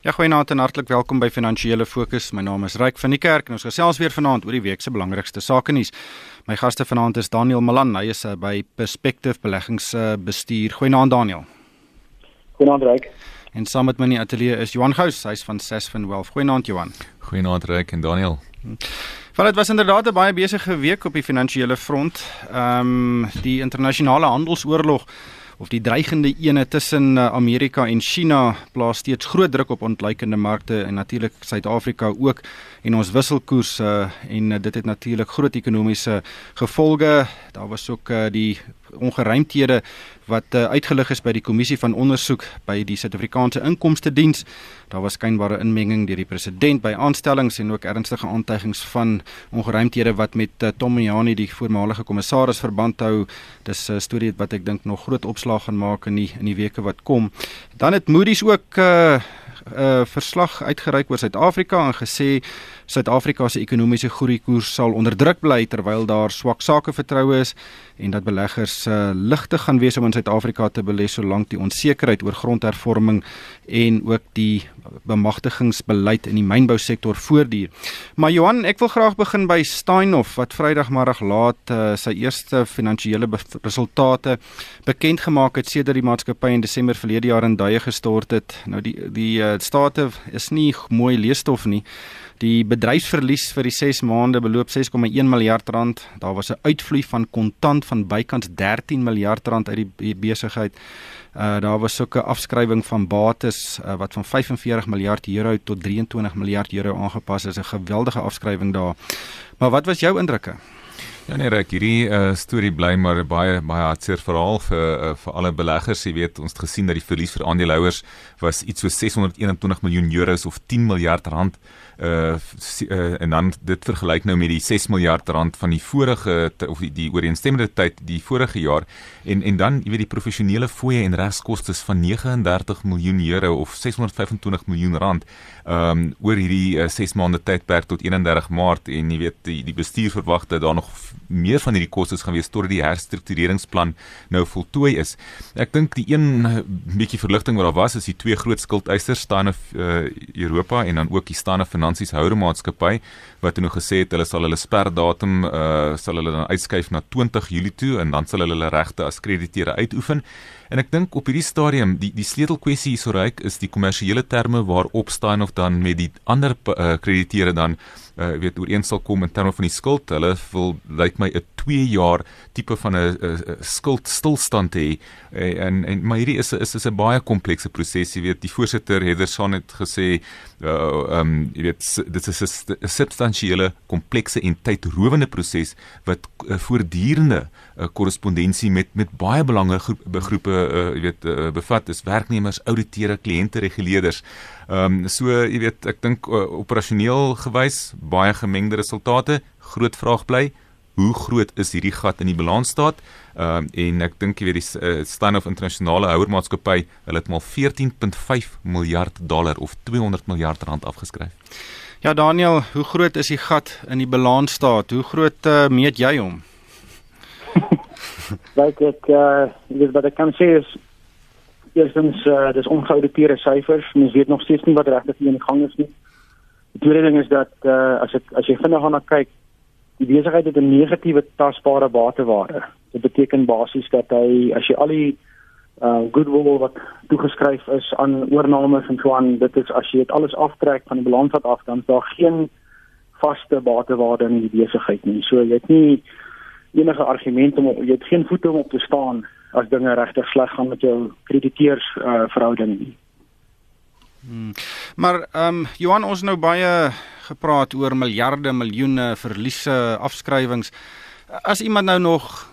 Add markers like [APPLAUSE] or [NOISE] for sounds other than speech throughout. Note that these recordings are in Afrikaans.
Ja, goeienaand en hartlik welkom by Finansiële Fokus. My naam is Ryk van die Kerk en ons gesels weer vanaand oor die week se belangrikste sake nuus. My gaste vanaand is Daniel Malan, hy is uh, by Perspective Beleggingsbestuur. Goeienaand Daniel. Goeienaand Ryk. En saam met my in die ateljee is Johan Gous, hy's van Sasfin Wealth. Goeienaand Johan. Goeienaand Ryk en Daniel. Wel dit was inderdaad 'n baie besige week op die finansiële front. Ehm um, die internasionale handelsoorlog of die dreigende ene tussen uh, Amerika en China plaas steeds groot druk op ontleikende markte en natuurlik Suid-Afrika ook en ons wisselkoers uh, en uh, dit het natuurlik groot ekonomiese gevolge. Daar was ook die ongeruimthede wat uh, uitgelig is by die kommissie van ondersoek by die Suid-Afrikaanse Inkomste Diens. Daar was skynbare inmenging deur die president by aanstellings en ook ernstige aantuigings van ongeruimthede wat met uh, Tom Jani die voormalige kommissaris verband hou. Dis 'n uh, storie wat ek dink nog groot opslag gaan maak in die in die weke wat kom. Dan het Moody's ook 'n uh, uh, verslag uitgereik oor Suid-Afrika en gesê Suid-Afrika se ekonomiese groeikoers sal onder druk bly terwyl daar swak sakevertroue is en dat beleggers uh, ligte gaan wees om in Suid-Afrika te belê solank die onsekerheid oor grondhervorming en ook die bemagtigingsbeleid in die mynbousektor voortduur. Maar Johan, ek wil graag begin by Steinhoff wat Vrydagmiddag laat uh, sy eerste finansiële resultate bekend gemaak het sedert die maatskappy in Desember verlede jaar in duie gestort het. Nou die die uh, state is nie mooi leesstof nie. Die bedryfsverlies vir die 6 maande beloop 6,1 miljard rand. Daar was 'n uitvloei van kontant van bykans 13 miljard rand uit die besigheid. Uh daar was ook 'n afskrywing van bates uh, wat van 45 miljard euro tot 23 miljard euro aangepas is. 'n Geweldige afskrywing daar. Maar wat was jou indrukke? Ja nee, reg, hierdie uh, storie bly maar baie baie hartseer verhaal vir uh, vir alle beleggers. Jy weet, ons het gesien dat die verlies vir aandeelhouers was iets so 621 miljoen euros of 10 miljard rand uh, en dan dit vergelyk nou met die 6 miljard rand van die vorige of die, die ooreenstemmende tyd die vorige jaar en en dan jy weet die professionele fooie en regskoste van 39 miljoen euro of 625 miljoen rand um oor hierdie uh, 6 maande tydperk tot 31 Maart en jy weet die die bestuur verwag dat daar nog meer van hierdie kostes gaan wees tot die herstruktureringsplan nou voltooi is. Ek dink die een bietjie verligting wat daar was is die twee groot skuldeisers staan of uh, Europa en dan ook die staan of Finansies Houde Maatskappy wat nou gesê het hulle sal hulle sperdatum uh sal hulle dan uitskuif na 20 Julie toe en dan sal hulle hulle regte as krediteure uitoefen. En ek dink op hierdie stadium die die sleutelkwessie hier so ryk is die kommersiële terme waarop staan of dan met die ander uh, krediteure dan uh, weet ooreen sal kom in terme van die skuld. Hulle wil lyk my 'n 2 jaar tipe van 'n skuld stilstand hê. Eh, en en maar hierdie is is is 'n baie komplekse proses. Jy weet die voorsitter Hederson het gesê uh um jy weet dit is 'n substansiële komplekse en tydrowende proses wat uh, voortdurende uh, korrespondensie met met baie belangrike groepe uh, jy weet uh, bevat is werknemers, ouditeure, kliënte, reguleerders. Ehm um, so jy weet ek dink uh, operasioneel gewys baie gemengde resultate. Groot vraag bly, hoe groot is hierdie gat in die balansstaat? Ehm uh, en ek dink jy weet die uh, Stand of Internasionale Houermaatskappy, hulle het mal 14.5 miljard dollar of 200 miljard rand afgeskryf. Ja Daniel, hoe groot is die gat in die balansstaat? Hoe groot uh, meet jy hom? [LAUGHS] Like ek uh, dis wat ek kan sê is Eerstens uh, dis ongeauditeerde syfers. Mens weet nog steeds nie wat regtig in die gang is nie. Die tweede ding is dat uh, as ek as jy vinnig gaan kyk, die besigheid het 'n negatiewe tasbare batewaarde. Dit beteken basies dat hy as jy al die uh, goodwill wat toegeskryf is aan oornames en so aan, dit is as jy dit alles aftrek van die balans wat af dan daar geen vaste batewaarde in die besigheid nie. So jy het nie enige argument om jy het geen voete om op te staan as dinge regtig sleg gaan met jou krediteurs uh, verhouding nie. Hmm. Maar ehm um, Johan ons nou baie gepraat oor miljarde, miljoene verliese, afskrywings. As iemand nou nog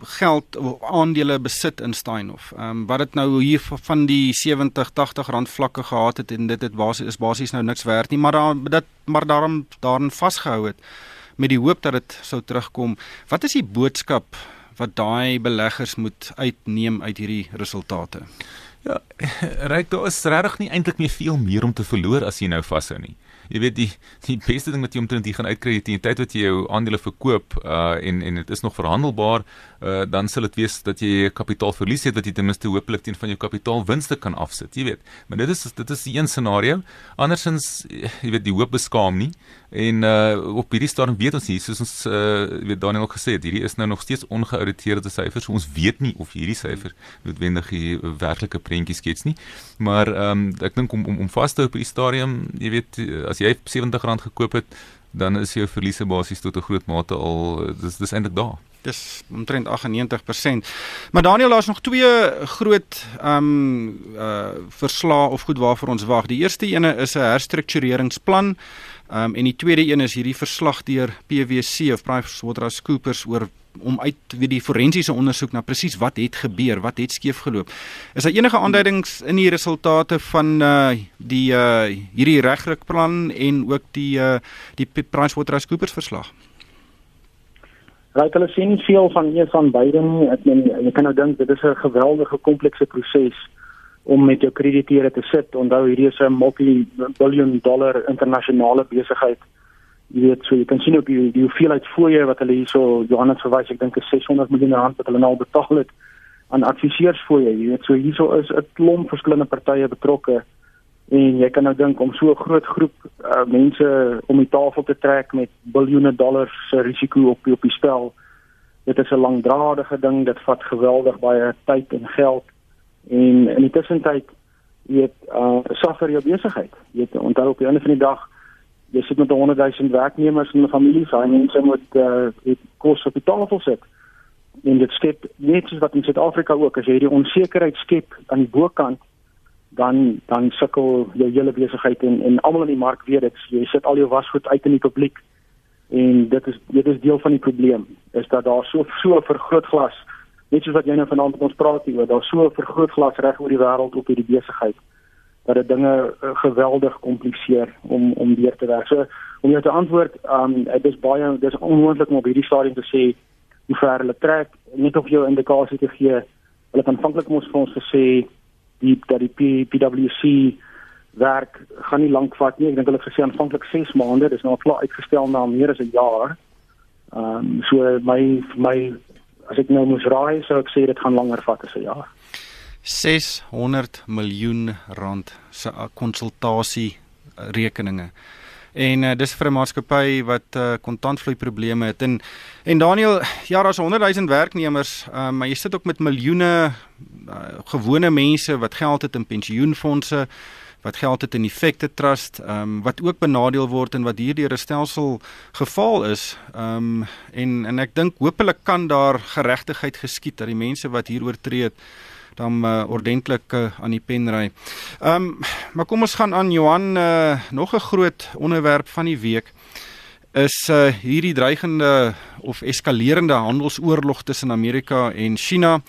geld of aandele besit in Steinhoff. Ehm um, wat dit nou hier van die 70 80 rand vlakke gehad het en dit het basies is basies nou niks werd nie, maar daar dit maar daarom daarin vasgehou het met die hoop dat dit sou terugkom. Wat is die boodskap wat daai beleggers moet uitneem uit hierdie resultate? Ja, [LAUGHS] ryk daar is regtig nie eintlik meer veel meer om te verloor as jy nou vashou nie jy weet die die beste ding wat jy omtrent hier gaan uitkry teen die tyd wat jy jou aandele verkoop uh en en dit is nog verhandelbaar uh dan sal dit wees dat jy kapitaalverlies het wat jy ten minste hopelik teen van jou kapitaalwinste kan afsit jy weet. Maar dit is dit is die een scenario. Andersins jy weet die hoop beskaam nie. En uh op hierdie stadium weet ons nie soos ons uh weet Daniel ook gesê het hierdie is nou nog steeds ongeauditeerde syfers ons weet nie of hierdie syfer noodwendig die werklike prentjie skets nie. Maar ehm um, ek dink om om om vas te hou op hierdie stadium jy weet as jy R70 gekoop het, dan is jou verliese basies tot 'n groot mate al dis dis eintlik daar. Dis omtrent 98%. Maar Daniel, daar's nog twee groot ehm um, uh verslae of goed waarvoor ons wag. Die eerste ene is 'n herstruktureringsplan. Ehm um, en die tweede een is hierdie verslag deur PwC of PricewaterhouseCoopers oor om uit weet die forensiese ondersoek na presies wat het gebeur, wat het skeef geloop. Is daar enige aanduidings in die resultate van uh die uh hierdie regrukplan en ook die uh die PricewaterhouseCoopers verslag? Raak hulle sien veel van een van beide nie. Ek meen jy kan nou dink dit is 'n geweldige komplekse proses om met jou krediteure te sit. Onthou hierdie is 'n multi-billion dollar internasionale besigheid. Jy weet so jy kan sien op die die hoeveelheid fooie wat hulle hierso Johannes verwys ek dink is 600 miljoen rand wat hulle nou al betaal het aan adviseurs fooie jy weet so hierso is 'n klomp verskillende partye betrokke. En jy kan nou dink om so 'n groot groep uh, mense om die tafel te trek met biljoene dollars se risiko op op die spel dit is 'n langdradige ding. Dit vat geweldig baie tyd en geld en in die tussentyd weet uh, suffer jou besigheid jy weet onthou op die einde van die dag jy sit met 100 000 werknemers in 'n familie, sy mense moet uh die kos op die tafel sit. En dit skep net soos wat in Suid-Afrika ook, as jy die onsekerheid skep aan die bokant, dan dan sukkel jou hele besigheid en en almal in die mark weet dit. Jy sit al jou wasgoed uit in die publiek en dit is dit is deel van die probleem. Is dat daar so so vergrootglas net soos wat jy nou vanaand met ons praat hier, daar so 'n vergrootglas reg oor die wêreld op hierdie besigheid dat dit dinge uh, geweldig kompliseer om om weer te werk. So om jou te antwoord, um dit is baie dis onmoontlik om op hierdie stadium te sê hoe ver hulle trek, net of 'n indikasie te gee. Hulle het aanvanklik mos vir ons gesê die dat die PwC werk gaan nie lank vat nie. Ek dink hulle het gesê aanvanklik 6 maande, dis nou al klaar uitgestel na meer as 'n jaar. Um so my my as ek nou moes raai, sou ek sê dit gaan langer vat as 'n jaar. 600 miljoen rand se konsultasie rekeninge. En uh, dis vir 'n maatskappy wat uh, kontantvloei probleme het en en Daniel, ja, daar's 100 000 werknemers, uh, maar jy sit ook met miljoene uh, gewone mense wat geld het in pensioenfonde, wat geld het in effekte trust, um, wat ook benadeel word en wat hierdeur 'n stelsel geval is. Um en en ek dink hopelik kan daar geregtigheid geskied dat die mense wat hier oortree het dan uh, ordentlik uh, aan die pen ry. Ehm um, maar kom ons gaan aan Johan uh, nog 'n groot onderwerp van die week is uh, hierdie dreigende of eskalerende handelsoorlog tussen Amerika en China.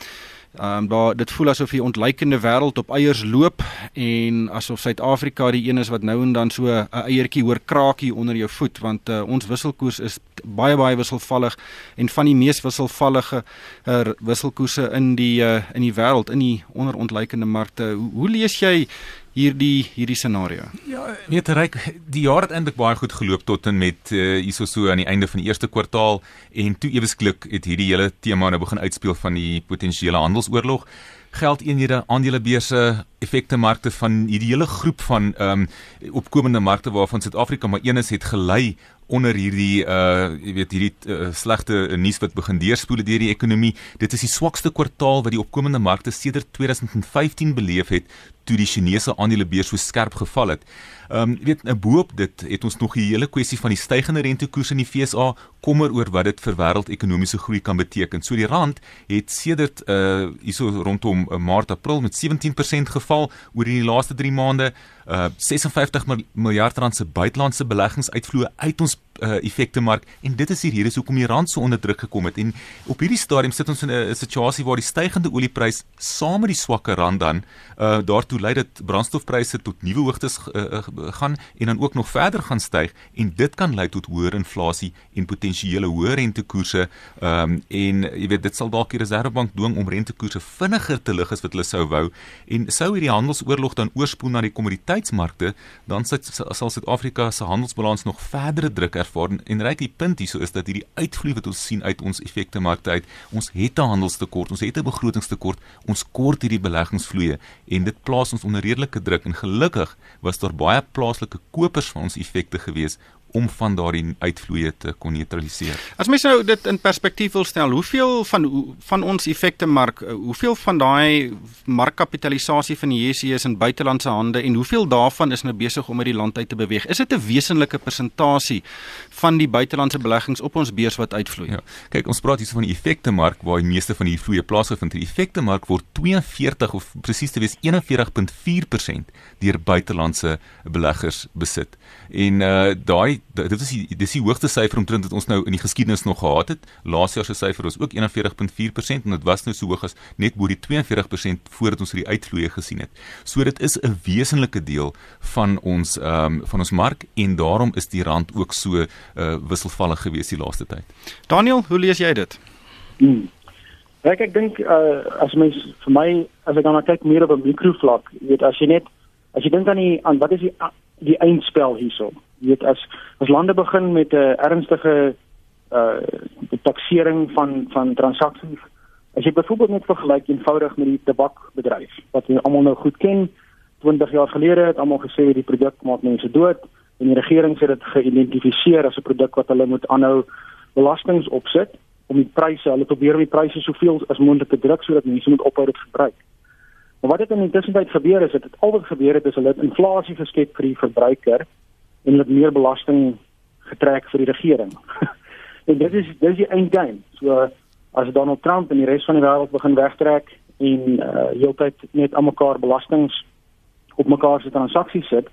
Ehm um, daar dit voel asof die ontleikende wêreld op eiers loop en asof Suid-Afrika die een is wat nou en dan so 'n eiertjie hoor kraakie onder jou voet want uh, ons wisselkoers is baie baie wisselvallig en van die mees wisselvallige uh, wisselkoerse in die uh, in die wêreld in die onderontleikende markte. Hoe, hoe lees jy hierdie hierdie scenario. Ja, weet reik die jaar het eintlik baie goed geloop tot en met uh, hierso so aan die einde van die eerste kwartaal en toe eweslik het hierdie hele tema nou begin uitspeel van die potensiële handelsoorlog geldeenhede, aandelebeurse, effekte markte van hierdie hele groep van ehm um, opkomende markte waarvan Suid-Afrika maar een is het gelei onder hierdie uh jy weet hierdie uh, slegte nuus wat begin deurspoel deur die ekonomie. Dit is die swakste kwartaal wat die opkomende markte sedert 2015 beleef het toe die Chinese aandelebeurs so skerp geval het. Ehm um, weet nou, boop dit het ons nog die hele kwessie van die stygende rentekoerse in die FSA kommer oor wat dit vir wêreldekonomiese groei kan beteken. So die rand het sedert uh hierso rondom uh, Maart April met 17% geval oor die laaste 3 maande uh 56 miljard rand se buitelandse beleggingsuitvloë uit ons uh, effekte mark. En dit is hier hier is hoekom die rand so onder druk gekom het. En op hierdie stadium sit ons in 'n situasie waar die stygende oliepryse saam met die swakker rand dan uh daartoe lei dat brandstofpryse tot nuwe hoogtes uh, uh, gaan en dan ook nog verder gaan styg. En dit kan lei tot hoër inflasie en potensiële hoër rentekoerse um en jy weet dit sal dalk die reservebank dwing om rentekoerse vinniger te lig as wat hulle sou wou. En sou hierdie handelsoorlog dan oorspoel na die kommoditeitsmarkte dan sal Suid-Afrika se handelsbalans nog verdere druk ervaar en reg die punt hierso is dat hierdie uitvloei wat ons sien uit ons effekte markte uit, ons het 'n handelstekort, ons het 'n begrotingstekort, ons kort hierdie beleggingsvloeye en dit plaas ons onder redelike druk en gelukkig was daar baie plaaslike kopers van ons effekte gewees om van daardie uitvloeye te kon neutraliseer. As mens nou dit in perspektief wil stel, hoeveel van van ons effekte mark, eh, hoeveel van daai markkapitalisasie van die JSE is in buitelandse hande en hoeveel daarvan is nou besig om uit die land uit te beweeg? Is dit 'n wesenlike persentasie van die buitelandse beleggings op ons beurs wat uitvloei? Ja. Kyk, ons praat hier van die effekte mark waar die meeste van die vloeye plaasvind. Die effekte mark word 42 of presies te wees 41.4% deur buitelandse beleggers besit. En uh daai dit is die dis die hoogste syfer omtrent wat ons nou in die geskiedenis nog gehad het. Laas jaar se syfer was ook 41.4% en dit was nou so hoog as net bo die 42% voordat ons hierdie uitvloeye gesien het. So dit is 'n wesenlike deel van ons ehm um, van ons mark en daarom is die rand ook so uh wisselvallig gewees die laaste tyd. Daniel, hoe lees jy dit? Hmm. Ek ek dink uh as mens vir my as ek dan kyk meer op 'n mikrovlak, jy weet as jy net as jy dink aan die aan wat is die die eindspel hierso. Jy weet as as lande begin met 'n ernstige uh taksering van van transaksies. As jy byvoorbeeld net vergelyk eenvoudig met die tabakbedryf wat jy almal nou goed ken, 20 jaar gelede het almal gesê die produk maak mense dood en die regering het dit geïdentifiseer as 'n produk wat hulle moet aanhou belastings opsit om die pryse, hulle probeer om die pryse soveel as moontlik te druk sodat mense moet ophou dit gebruik. Maar wat het in die tussentyd gebeur is dit het al wat gebeur het is hulle het inflasie geskep vir die verbruiker en hulle het meer belasting getrek vir die regering. [LAUGHS] en dit is dis die eindgame. So as Donald Trump en die res van die wêreld begin wegtrek en uh heeltyd net aan mekaar belastings op mekaar se transaksies sit,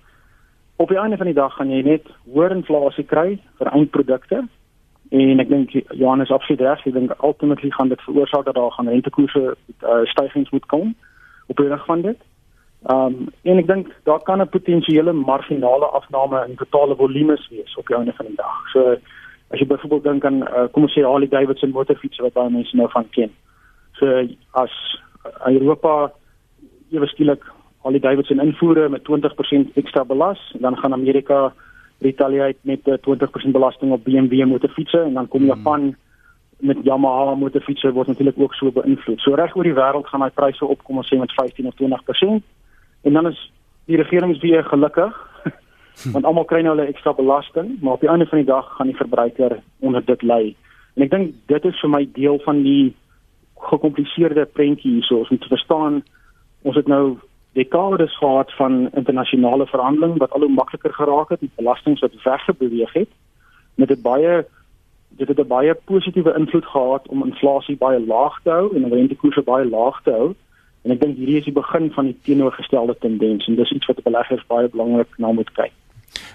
op die einde van die dag gaan jy net hoër inflasie kry vir eindprodukte en ek dink Johannes absoluut reg, ek dink ultimately gaan dit veroorsaak dat daar gaan rentekoerse uh, stygings moet kom op die rug van dit. Ehm um, en ek dink daar kan 'n potensiële marginale afname in totale volumes wees op die einde van die dag. So as jy byvoorbeeld dink aan uh, kom ons sê Harley Davidson motorfiets wat baie mense nou van ken. So as uh, Europa ewe skielik Harley Davidson invoere met 20% ekstra belas, dan gaan Amerika retaliate met 'n 20% belasting op BMW motorfietsse en dan kom hmm. Japan hmm met Yamaha motorfietsse word natuurlik ook so beïnvloed. So reg oor die wêreld gaan daai pryse opkom ons sê met 15 of 20%. En dan is die regering weer gelukkig want almal kry nou hulle ekstra belasting, maar op die einde van die dag gaan die verbruiker onder dit ly. En ek dink dit is vir my deel van die gekompliseerde prentjie hierso. Ons moet verstaan ons het nou dekades gehad van internasionale verhandeling wat al hoe makliker geraak het met belastings wat weggebeweeg het met dit baie dit het 'n baie positiewe invloed gehad om inflasie baie laag te hou en rentekoerse baie laag te hou. En ek dink hierdie is die begin van die teenoorgestelde tendens en dis iets wat beleggers baie belangrik na moet kyk.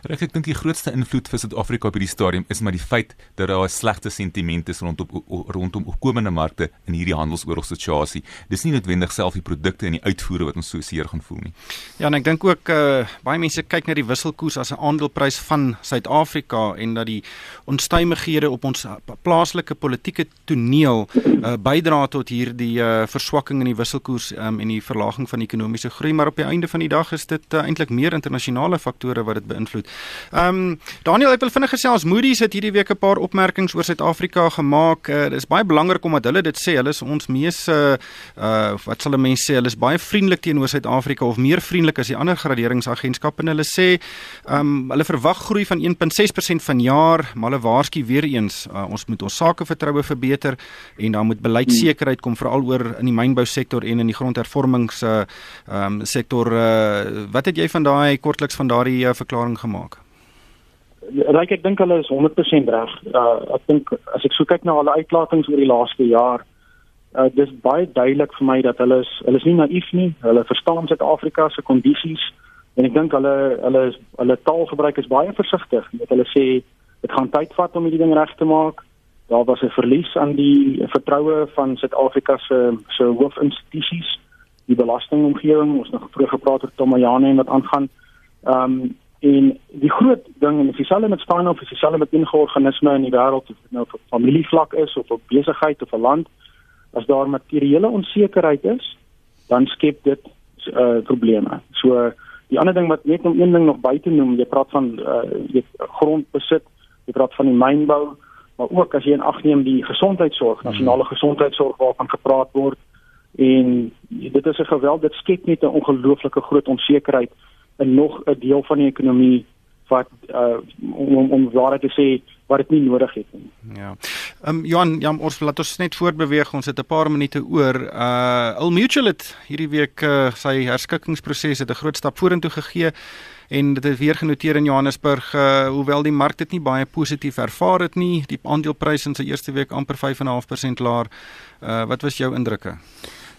Reg ek dink die grootste invloed vir Suid-Afrika op hierdie stadium is maar die feit dat daar 'n slegte sentiment is rondom rondom opkomende markte in hierdie handelsoorlogsituasie. Dis nie noodwendig self die produkte en die uitvoere wat ons so seer gaan voel nie. Ja, en ek dink ook uh, baie mense kyk na die wisselkoers as 'n aandeleprys van Suid-Afrika en dat die onstuimighede op ons plaaslike politieke toneel uh, bydra tot hierdie uh, verswakking in die wisselkoers um, en die verlaging van ekonomiese groei, maar op die einde van die dag is dit uh, eintlik meer internasionale faktore wat dit beïnvloed. Ehm um, Daniel, ek wil vinnig gesê ons Moody's het hierdie week 'n paar opmerkings oor Suid-Afrika gemaak. Uh, dit is baie belangrik omdat hulle dit sê. Hulle is ons mees uh, uh wat sal 'n mens sê, hulle is baie vriendelik teenoor Suid-Afrika of meer vriendelik as die ander graderingsagentskappe en hulle sê ehm um, hulle verwag groei van 1.6% vanjaar, maar hulle waarsku weer eens uh, ons moet ons sakevertroue verbeter en dan moet beleidsekerheid kom veral oor in die mynbousektor en in die grondhervormings uh ehm um, sektor. Uh, wat het jy van daai kortliks van daardie uh, verklaring gemaak? maak? Ryk ek dink hulle is 100% reg. Uh, ek dink as ek so kyk na hulle uitlatings oor die laaste jaar, uh, dis baie duidelik vir my dat hulle is hulle is nie naïef nie. Hulle verstaan Suid-Afrika se kondisies en ek dink hulle hulle is hulle taalgebruik is baie versigtig. Net hulle sê dit gaan tyd vat om hierdie ding reg te maak. Daar was 'n verlies aan die vertroue van Suid-Afrika se se hoofinstitusies, die belastingomgewing. Ons het nog vroeër gepraat oor Tomayane en wat aangaan. Ehm um, en die groot ding en dis dieselfde met staan of dieselfde met enige organisme in die wêreld of dit nou op familievlak is of op besigheid of 'n land as daar materiële onsekerheid is dan skep dit uh probleme. So die ander ding wat net om een ding nog by te noem, jy praat van uh jy grondbesit, jy praat van die mynbou, maar ook as jy in ag neem die gesondheidsorg, nasionale gesondheidsorg waarvan gepraat word en dit is 'n geweld dit skep net 'n ongelooflike groot onsekerheid in nog 'n deel van die ekonomie wat uh, om om waar te sê wat dit nie nodig het nie. Ja. Ehm um, Johan, ja, ons laat ons net voortbeweeg. Ons het 'n paar minute oor. Uh Al Mutual het hierdie week uh, sy herskikkingsproses het 'n groot stap vorentoe gegee en dit het weer genoteer in Johannesburg uh, hoewel die mark dit nie baie positief ervaar het nie. Die aandelepryse in sy eerste week amper 5.5% laer. Uh wat was jou indrukke?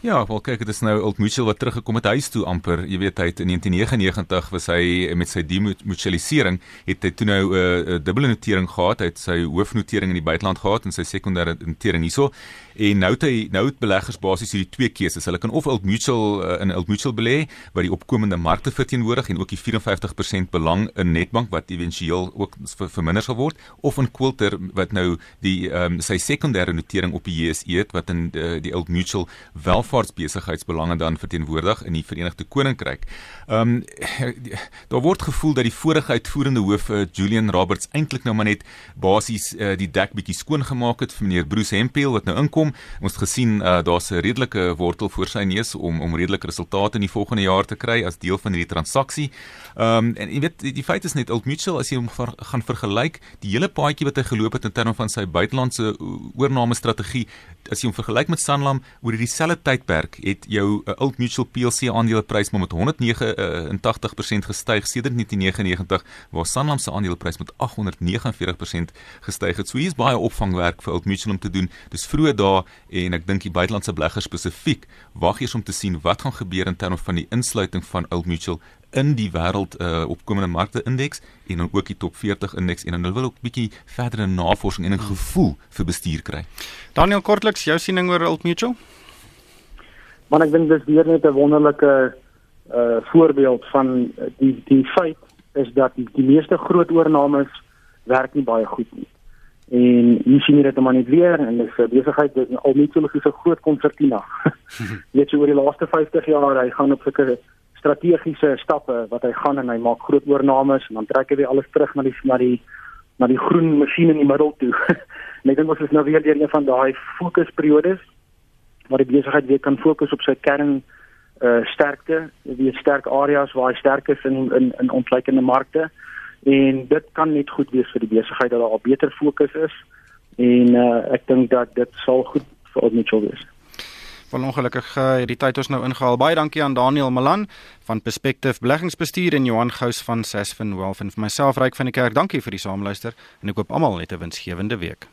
Ja, wel kyk, dit is nou Old Mutual wat teruggekom het huis toe amper. Jy weet hy het in 1999 was hy met sy demutualisering het hy toe nou 'n uh, dubbele notering gehad. Hy het sy hoofnotering in die buiteland gehad en sy sekondêre notering hierso. En nou het hy nou het beleggers basies hierdie twee keuses. Hulle kan of Old Mutual uh, in Old Mutual belê wat die opkomende markte verteenwoordig en ook die 54% belang in Nedbank wat éventueel ook verminder sal word of in Quilter wat nou die um, sy sekondêre notering op die JSE het wat in uh, die Old Mutual wel welvaartsbesigheidsbelange dan verteenwoordig in die Verenigde Koninkryk. Ehm um, daar word gevoel dat die vorige uitvoerende hoof uh, Julian Roberts eintlik nou maar net basies uh, die dek bietjie skoon gemaak het vir meneer Bruce Hempel wat nou inkom. Ons het gesien uh, daar's 'n redelike wortel voor sy neus om om redelike resultate in die volgende jaar te kry as deel van hierdie transaksie. Ehm um, en jy weet die, die feit is net Old Mutual as jy hom ver, gaan vergelyk, die hele paadjie wat hy geloop het in terme van sy buitelandse oorname strategie, as jy hom vergelyk met Sanlam oor hierdie selfde tydperk het jou uh, Old Mutual PLC aandeleprys maar met 189% gestyg sedert 1999 waar Sanlam se aandeleprys met 849% gestyg het. So hier is baie opvangwerk vir Old Mutual om te doen. Dis vroeë dae en ek dink die buitelandse beleggers spesifiek wag eers om te sien wat gaan gebeur in terme van die insluiting van Old Mutual in die wêreld uh, opkomende markte indeks en dan ook die top 40 indeks en dan hulle wil ook bietjie verdere navorsing en 'n gevoel vir bestuur kry. Daniel Kortliks, jou siening oor Old Mutual? Maar ek dink dis weer net 'n wonderlike uh voorbeeld van die die feit is dat die, die meeste groot oornames werk nie baie goed nie. En hier sien jy dit maar net weer en dis 'n besigheid wat al nie so 'n groot konsertina. [LAUGHS] Net so oor die laaste 50 jaar, hy gaan op sulke strategiese stappe wat hy gaan en hy maak groot oornames en dan trek hy alles terug na die na die na die groen masjien in die middel toe. [LAUGHS] en ek dink ons is nou weer deur een van daai fokusperiodes waar die besigheid weer kan fokus op sy kern uh sterkte, die sterk areas waar hy sterk is in in in ontleikende markte en dit kan net goed wees vir die besigheid dat daar al beter fokus is en uh ek dink dat dit sal goed vir ons moet wees. Van ongelukkig uh, hierdie tyd ons nou ingehaal. Baie dankie aan Daniel Malan van Perspective Beleggingsbestuur en Johan Gous van Sasfin Wealth en vir myself Ryk van die Kerk. Dankie vir die saamluister en ek hoop almal het 'n winsgewende week.